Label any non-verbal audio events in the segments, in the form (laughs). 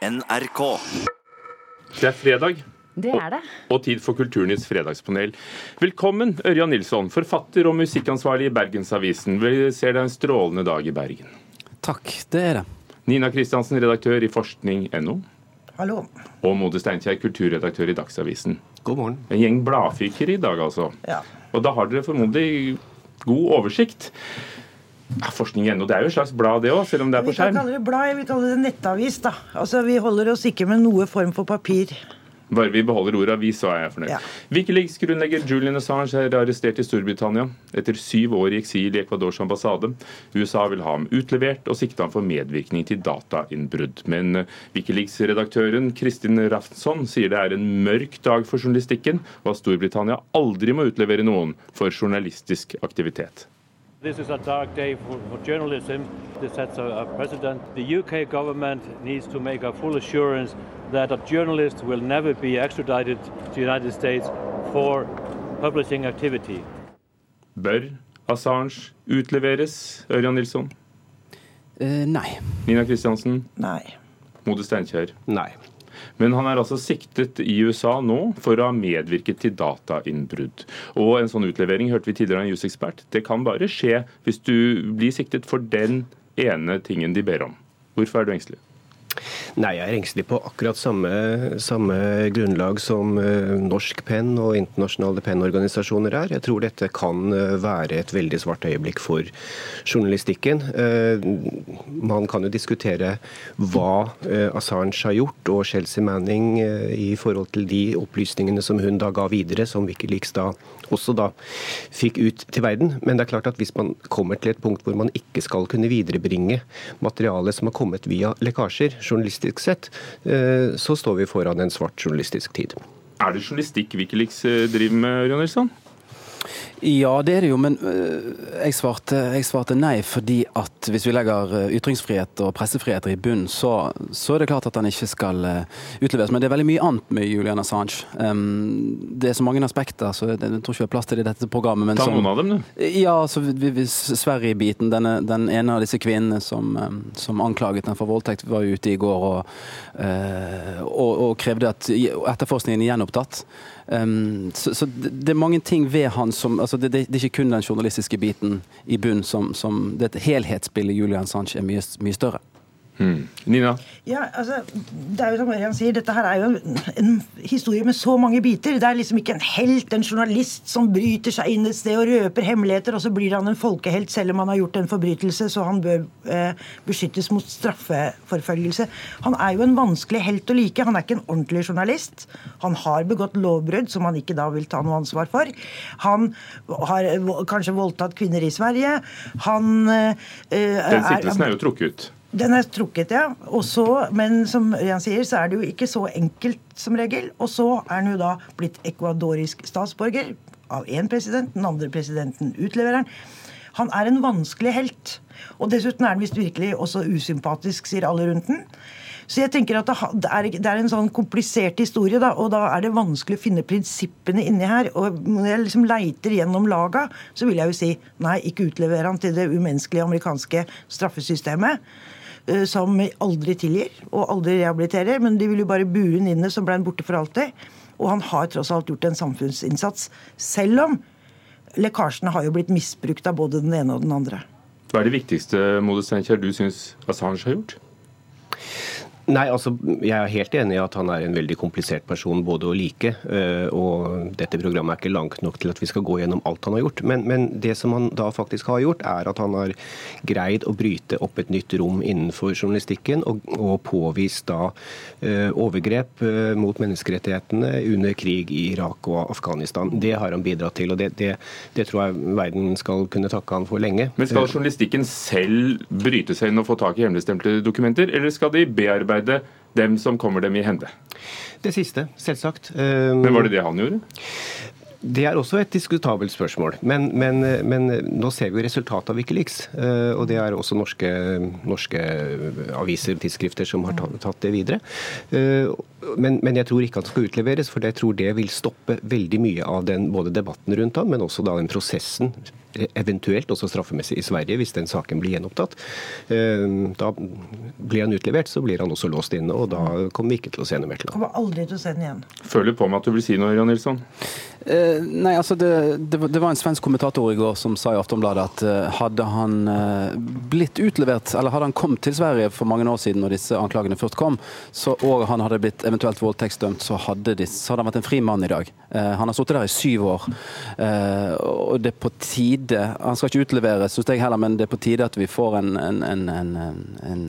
NRK. Det er fredag. Det er det. Og tid for Kulturnytts fredagspanel. Velkommen, Ørjan Nilsson, forfatter og musikkansvarlig i Bergensavisen. Vi ser er en strålende dag i Bergen. Takk, det er det. Nina Kristiansen, redaktør i forskning.no. Hallo. Og Mode Steinkjer, kulturredaktør i Dagsavisen. God morgen. En gjeng bladfykere i dag, altså. Ja. Og da har dere formodentlig god oversikt. Ja, Forskning.no, det er jo et slags blad det òg, selv om det er på kan Vi kalle det blad, jeg vil kalle det nettavis. da. Altså, Vi holder oss ikke med noe form for papir. Bare vi beholder ordet avis, så er jeg fornøyd. Ja. Wikileaks-grunnlegger Julian Assange er arrestert i Storbritannia etter syv år i eksil i Ecuadors ambassade. USA vil ha ham utlevert og sikte ham for medvirkning til datainnbrudd. Men eh, Wikileaks-redaktøren Kristin Raftsson sier det er en mørk dag for journalistikken, og at Storbritannia aldri må utlevere noen for journalistisk aktivitet. This is a dark day for, for journalism. This sets a, a precedent. The UK government needs to make a full assurance that a journalist will never be extradited to the United States for publishing activity. Bør Assange utleveres, Ørjan Nilsson? Uh, nei. Nina Kristiansen? Nei. Mode Steinkjer? Nei. Men han er altså siktet i USA nå for å ha medvirket til datainnbrudd. Og en sånn utlevering hørte vi tidligere av en jusekspert. Det kan bare skje hvis du blir siktet for den ene tingen de ber om. Hvorfor er du engstelig? Nei, jeg er engstelig på akkurat samme, samme grunnlag som eh, Norsk Penn og internasjonale pennorganisasjoner er. Jeg tror dette kan eh, være et veldig svart øyeblikk for journalistikken. Eh, man kan jo diskutere hva Assange har gjort, og Chelsea Manning i forhold til de opplysningene som hun da ga videre, som Wikileaks da også da fikk ut til verden. Men det er klart at hvis man kommer til et punkt hvor man ikke skal kunne viderebringe materiale som har kommet via lekkasjer, journalistisk sett, eh, så står vi foran en svart journalistisk tid. Er det journalistikk Wikileaks eh, driver med, Ørjan Nilsson? Ja, det er det jo, men øh, jeg svarte, jeg svarte nei fordi at hvis vi legger øh, ytringsfrihet og pressefriheter i bunn, så, så er det klart at han ikke skal øh, utleveres. Men det er veldig mye annet med Julian Assange. Um, det er så mange aspekter, så jeg, tror ikke vi har plass til det i dette programmet. Men Ta noen av dem, du. Ja, vi- Sverige-biten. Den ene av disse kvinnene som, eh, som anklaget den for voldtekt, var ute i går og, og, og krevde at etterforskningen er gjenopptatt. Um, så så det, er mange ting ved han som altså det, det, er ikke kun den journalistiske biten i bunn som, som det helhetsbildet Julian Assange er mye, mye større. Nina? Ja, altså, det er jo som Ørjan sier, Dette her er jo en, en historie med så mange biter. Det er liksom ikke en helt, en journalist som bryter seg inn et sted og røper hemmeligheter, og så blir han en folkehelt selv om han har gjort en forbrytelse, så han bør eh, beskyttes mot straffeforfølgelse. Han er jo en vanskelig helt å like. Han er ikke en ordentlig journalist. Han har begått lovbrudd som han ikke da vil ta noe ansvar for. Han har eh, kanskje voldtatt kvinner i Sverige. Han eh, Den siktelsen er jo trukket ut. Den er trukket, ja. Og så, men som Ørjan sier, så er det jo ikke så enkelt som regel. Og så er han jo da blitt ecuadorisk statsborger av én president, den andre presidenten utleverer han. Han er en vanskelig helt. Og dessuten er han visst virkelig også usympatisk, sier alle rundt den. Så jeg tenker at det er, en sånn komplisert historie, da, og da er det vanskelig å finne prinsippene inni her. Og når jeg liksom leiter gjennom laga, så vil jeg jo si nei, ikke utlever han til det umenneskelige amerikanske straffesystemet som aldri tilgir og aldri rehabiliterer, men de vil jo bare bue han inne, så ble han borte for alltid. Og han har tross alt gjort en samfunnsinnsats, selv om lekkasjene har jo blitt misbrukt av både den ene og den andre. Hva er det viktigste Mode Steinkjer, du syns Assange har gjort? Nei, altså, Jeg er helt enig i at han er en veldig komplisert person både å like. eh, Og dette programmet er ikke langt nok til at vi skal gå gjennom alt han har gjort. Men, men det som han da faktisk har gjort, er at han har greid å bryte opp et nytt rom innenfor journalistikken og, og påvist da eh, overgrep eh, mot menneskerettighetene under krig i Irak og Afghanistan. Det har han bidratt til, og det, det, det tror jeg verden skal kunne takke han for lenge. Men Skal journalistikken selv bryte seg inn og få tak i hemmeligstemte dokumenter, eller skal de bearbeide dem som kommer dem i hende? Det siste, selvsagt. Eh, Men Var det det han gjorde? Det er også et diskutabelt spørsmål. Men, men, men nå ser vi jo resultatet av Wikileaks. eh, Og det er også norske, norske aviser og tidsskrifter som har tatt, tatt det videre. Eh, Men, men jeg tror ikke han skal utleveres, for jeg tror det vil stoppe veldig mye av den både debatten rundt han, men også da den prosessen eventuelt også straffemessig i Sverige hvis den saken blir gjenopptatt. Eh, da blir han utlevert, så blir han også låst inne, og da kommer vi ikke til å se noe mer til ham. Kommer aldri til å se den igjen. Føler på meg at du vil si noe, Jan Nilsson? Eh, nei, altså det, det, det, var en svensk kommentator i går som sa i Aftonbladet at uh, hadde han uh, blitt utlevert, eller hadde han kommet til Sverige for mange år siden når disse anklagene først kom, så, og han hadde blitt eventuelt voldtektsdømt, så hadde, de, så hadde han vært en fri mann i dag. Eh, han har sittet der i syv år, og det er på tide Han skal ikke utleveres, syns jeg heller, men det er på tide at vi får en, en, en, en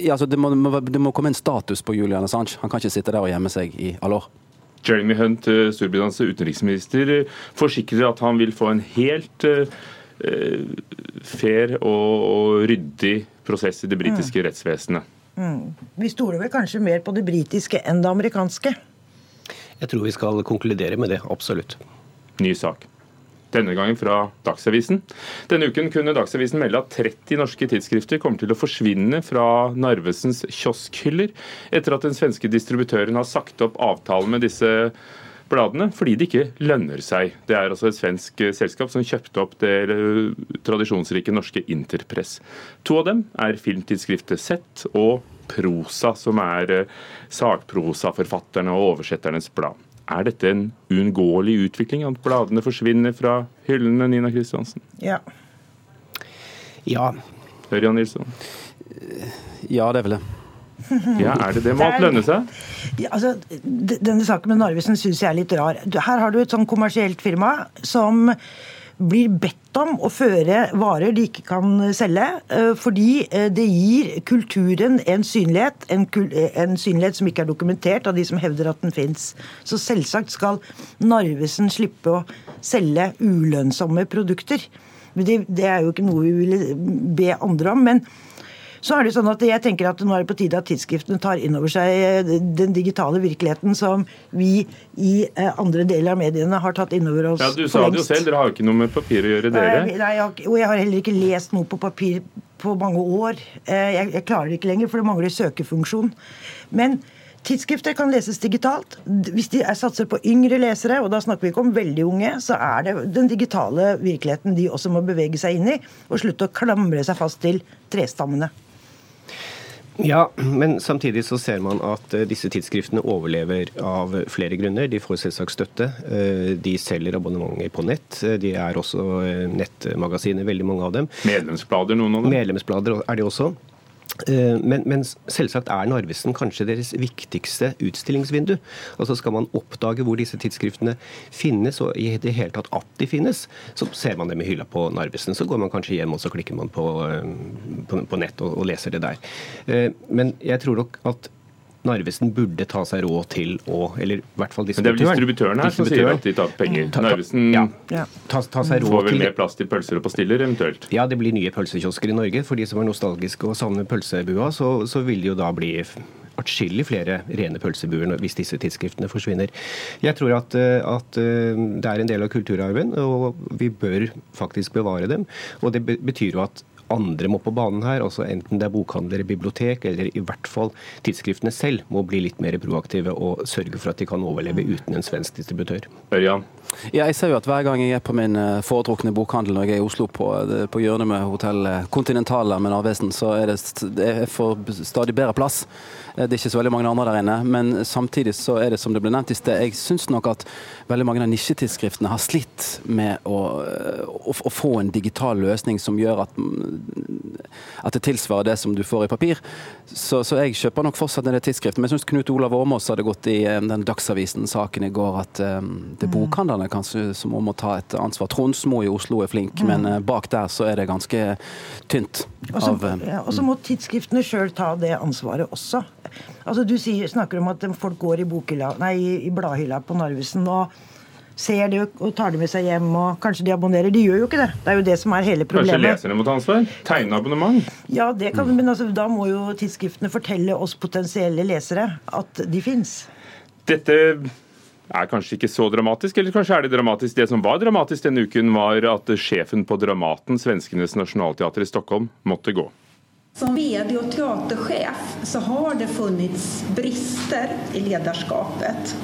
ja, altså det, må, det må komme en status på Julian Assange. Han kan ikke sitte der og gjemme seg i alle år. Jeremy Hunt, eh, Storbritannias utenriksminister, eh, forsikrer at han vil få en helt uh, fair og, ryddig prosess i det britiske mm. rettsvesenet. Mm. Vi stoler vel kanskje mer på det britiske enn det amerikanske? Jeg tror vi skal konkludere med det, absolutt. Ny sak denne gangen fra Dagsavisen. Denne uken kunne Dagsavisen melde at 30 norske tidsskrifter kommer til å forsvinne fra Narvesens kioskhyller, etter at den svenske distributøren har sagt opp avtalen med disse bladene fordi det ikke lønner seg. Det er altså et svensk selskap som kjøpte opp det tradisjonsrike norske Interpress. To av dem er filmtidsskriftet Sett og Prosa, som er sakprosaforfatterne og oversetternes blad. Er dette en uunngåelig utvikling, at bladene forsvinner fra hyllene, Nina Kristiansen? Ja. Ja. Ørjan Nilsson? Ja, det er vel det. (laughs) Ja, Er det det? Må alt lønne seg? Ja, altså, denne saken med Narvesen syns jeg er litt rar. Her har du et sånn kommersielt firma som blir bedt om å føre varer de ikke kan selge, eh, fordi eh, det gir kulturen en synlighet, en, en synlighet som ikke er dokumentert av de som hevder at den fins. Så selvsagt skal Narvesen slippe å selge ulønnsomme produkter. Det, det er jo ikke noe vi ville be andre om. men så er det sånn at jeg tenker at Nå er det på tide at tidsskriftene tar inn over seg eh, den digitale virkeligheten som vi i eh, andre deler av mediene har tatt inn over oss ja, Du sa det jo selv, dere har jo ikke noe med papir å gjøre, dere. Nei, nei, og jeg har heller ikke lest noe på papir på mange år. Eh, jeg, jeg klarer det ikke lenger, for det mangler søkefunksjon. Men Tidsskrifter kan leses digitalt. Hvis de satser på yngre lesere, og da snakker vi ikke om veldig unge, så er det den digitale virkeligheten de også må bevege seg inn i, og slutte å klamre seg fast til trestammene. Ja, men samtidig så ser man at eh, disse tidsskriftene overlever av flere grunner. De får selvsagt støtte. Eh, de selger abonnementer på nett. Eh, de er også nettmagasiner, veldig mange av dem. Medlemsblader, noen av dem? Medlemsblader er de også. Eh, men, men, selvsagt er Narvesen kanskje deres viktigste utstillingsvindu. Altså Skal man oppdage hvor disse tidsskriftene finnes, og i det hele tatt at de finnes, så ser man dem i hylla på Narvesen. Så går man kanskje hjem og så klikker man på, eh, på, på nett og, og, leser det der. Eh, men jeg tror nok at Narvesen burde ta seg råd til å Eller i hvert fall distributøren. Men det er vel distributøren her som sier at de tar penger. Narvesen ja, ta, ta seg råd får vel mer plass til pølser og pastiller eventuelt? Ja, det blir nye pølsekiosker i Norge. For de som er nostalgiske og savner pølsebua, så, så vil det jo da bli atskillig flere rene pølsebuer hvis disse tidsskriftene forsvinner. Jeg tror at, eh, at, eh, det er en del av kulturarven, og vi bør faktisk bevare dem. Og det betyr jo at andre må på banen her. altså Enten det er bokhandlere, bibliotek, eller i hvert fall tidsskriftene selv må bli litt mer proaktive og sørge for at de kan overleve uten en svensk distributør. Ørjan? Ja, jeg ser jo at Hver gang jeg er på min eh, foretrukne bokhandel når jeg er i Oslo, på, eh, på hjørnet med hotell Continentale med Narvesen, så er det, jeg får stadig bedre plass. Eh, det er ikke så veldig mange andre der inne. Men samtidig så er det som det ble nevnt i sted, jeg syns nok at veldig mange av nisjetidsskriftene har slitt med å, å, å, få en digital løsning som gjør at, at det tilsvarer det som du får i papir. Så, så jeg kjøper nok fortsatt en del tidsskrifter. Men jeg syns Knut Olav Åmås hadde gått i den Dagsavisen-saken i går at um, det er mm. bokhandlerne kanskje som må ta et ansvar. Tronsmo i Oslo er flink, mm. men uh, bak der så er det ganske tynt. Og så må tidsskriftene sjøl ta det ansvaret også. Altså Du sier, snakker om at folk går i, bokhylla, nei, i bladhylla på Narvesen og ser det og tar det med seg hjem, og kanskje de abonnerer. De gjør jo ikke det. Det er jo det som er hele problemet. Kanskje leserne må ta ansvar? Tegne abonnement? Ja, det kan, men altså, da må jo tidsskriftene fortelle oss potensielle lesere at de fins. Dette er kanskje ikke så dramatisk, eller kanskje er det dramatisk. Det som var dramatisk denne uken, var at sjefen på Dramaten, svenskenes nasjonalteater i Stockholm, måtte gå. Som VD og teatersjef så har det funnits brister i lederskapet.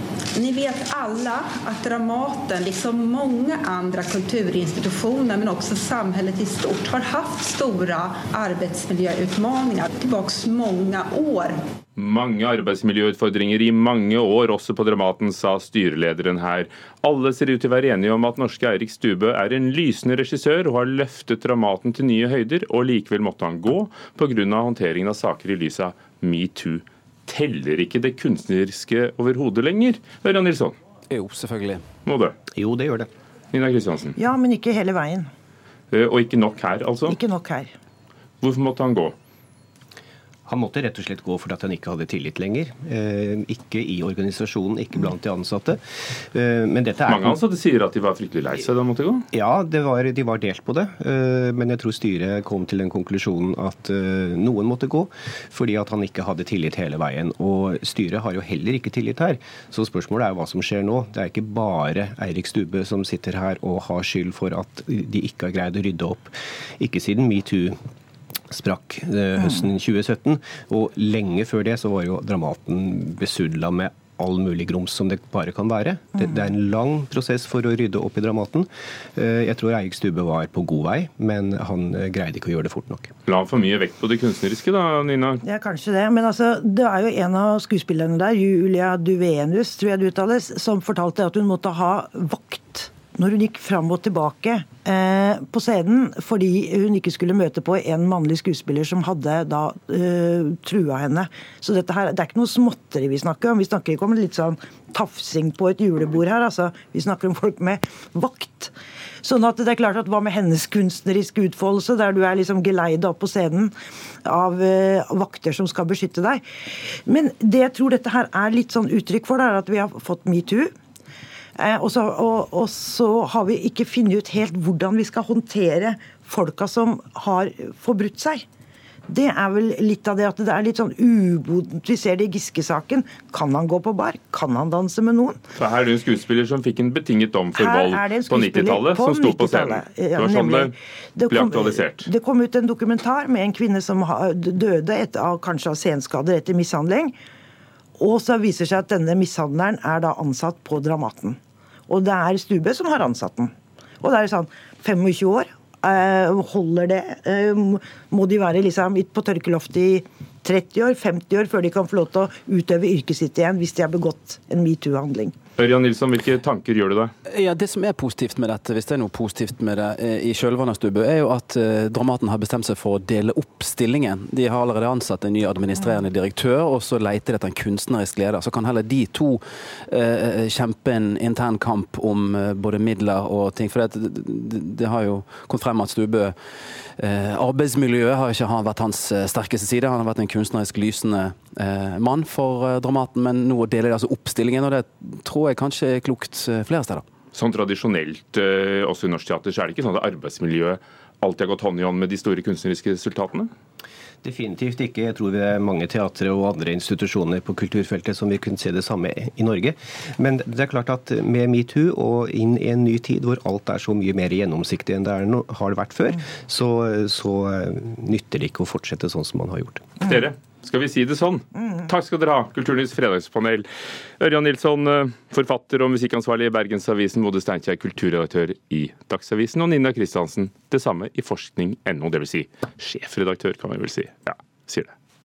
Ni vet alle at Dramaten, liksom mange andre kulturinstitutioner, men også samhället i stort, har hatt store arbeidsmiljøutfordringer tillbaka mange år. Mange arbeidsmiljøutfordringer i mange år, også på Dramaten, sa styrelederen her. Alle ser ut til å være enige om at norske Eirik Stubø er en lysende regissør og har løftet Dramaten til nye høyder, og likevel måtte han gå pga. håndteringen av saker i lys av metoo. Teller ikke det kunstneriske overhodet lenger, Ørjan Nilsson? Jo, selvfølgelig. Må det? Jo, det gjør det. Nina Kristiansen? Ja, men ikke hele veien. Eh, og ikke nok her, altså? Ikke nok her. Hvorfor måtte han gå? Han måtte rett og slett gå fordi han ikke hadde tillit lenger. Eh, ikke i organisasjonen, ikke blant de ansatte. Eh, men dette er Mange ansatte sier at de var fryktelig lei seg da han måtte gå? Ja, var, de var delt på det. Eh, men jeg tror styret kom til den konklusjonen at noen måtte gå fordi at han ikke hadde tillit hele veien. Og styret har jo heller ikke tillit her. Så spørsmålet er hva som skjer nå. Det er ikke bare Eirik Stubbe som sitter her og har skyld for at de ikke har greid å rydde opp. Ikke siden metoo sprakk eh, høsten 2017. Og lenge før det så var jo Dramaten besudla med all mulig grums som det bare kan være. Det, det, er en lang prosess for å rydde opp i Dramaten. Eh, jeg tror Eirik Stube var på god vei, men han eh, greide ikke å gjøre det fort nok. La for mye vekt på det kunstneriske da, Nina? Ja, kanskje det. Men altså, det er jo en av skuespillerne der, Julia Duvenius, tror jeg det uttales, som fortalte at hun måtte ha vakt når hun gikk fram og tilbake eh, på scenen fordi hun ikke skulle møte på en mannlig skuespiller som hadde da eh, trua henne. Så dette her, det er ikke noe småtteri vi snakker om. Vi snakker ikke om litt sånn tafsing på et julebord her. altså. Vi snakker om folk med vakt. Sånn at det er klart at Hva med hennes kunstneriske utfoldelse, der du er liksom geleida opp på scenen av eh, vakter som skal beskytte deg? Men det jeg tror dette her er litt sånn uttrykk for, det er at vi har fått metoo. Eh, og så, og, og så har vi ikke funnet ut helt hvordan vi skal håndtere folka som har forbrutt seg. Det er vel litt av det at det er litt sånn ubodent. Vi ser det i Giske-saken. Kan han gå på bar? Kan han danse med noen? Så Her er det en skuespiller som fikk en betinget dom for vold på 90-tallet, som sto på scenen. det var sånn det ble aktualisert. Det kom ut en dokumentar med en kvinne som døde etter, kanskje av senskader etter mishandling. Og så viser det seg at denne mishandleren er da ansatt på Dramaten. Og det er Stube som har ansatt den. Og det er sånn 25 år. Eh, holder det? Eh, må de være liksom på tørkeloftet i 30 år, 50 år, før de kan få lov til å utøve yrket sitt igjen hvis de har begått en metoo-handling? Ørjan Nilsson, hvilke tanker gjør du deg? Ja, Det som er positivt med dette, hvis det er noe positivt med det eh, i kjølvannet av Stubbe, er jo at eh, Dramaten har bestemt seg for å dele opp stillingen. De har allerede ansatt en ny administrerende direktør, og så leter de etter en kunstnerisk leder. Så kan heller de to eh, kjempe en intern kamp om eh, både midler og ting. For det, det, har jo kommet frem at Stubbe eh, Arbeidsmiljøet har ikke vært hans sterkeste side. Han har vært en kunstnerisk lysende eh, mann for Dramaten, men nå deler de altså opp stillingen, og det tror jeg kanskje er klokt eh, flere steder. Sånn tradisjonelt eh, også i norsk teater så er det ikke sånn at arbeidsmiljøet alltid har gått hånd i hånd med de store kunstneriske resultatene? Definitivt ikke. Jeg tror vi er mange teatre og andre institusjoner på kulturfeltet som vil kunne se det samme i Norge. Men det er klart at med metoo og inn i en ny tid hvor alt er så mye mer gjennomsiktig enn det er, har det vært før, så, så eh, nytter det ikke å fortsette sånn som man har gjort. Dere, skal vi si det sånn? Takk skal dere ha, Kulturnytts fredagspanel. Ørjan Nilsson, eh, forfatter og musikkansvarlig i Bergensavisen, Mode Steinkjer, kulturredaktør i Dagsavisen, og Nina Kristiansen, det samme i forskning.no, dvs. Si sjefredaktør, kan vi vel si. Ja, sier det.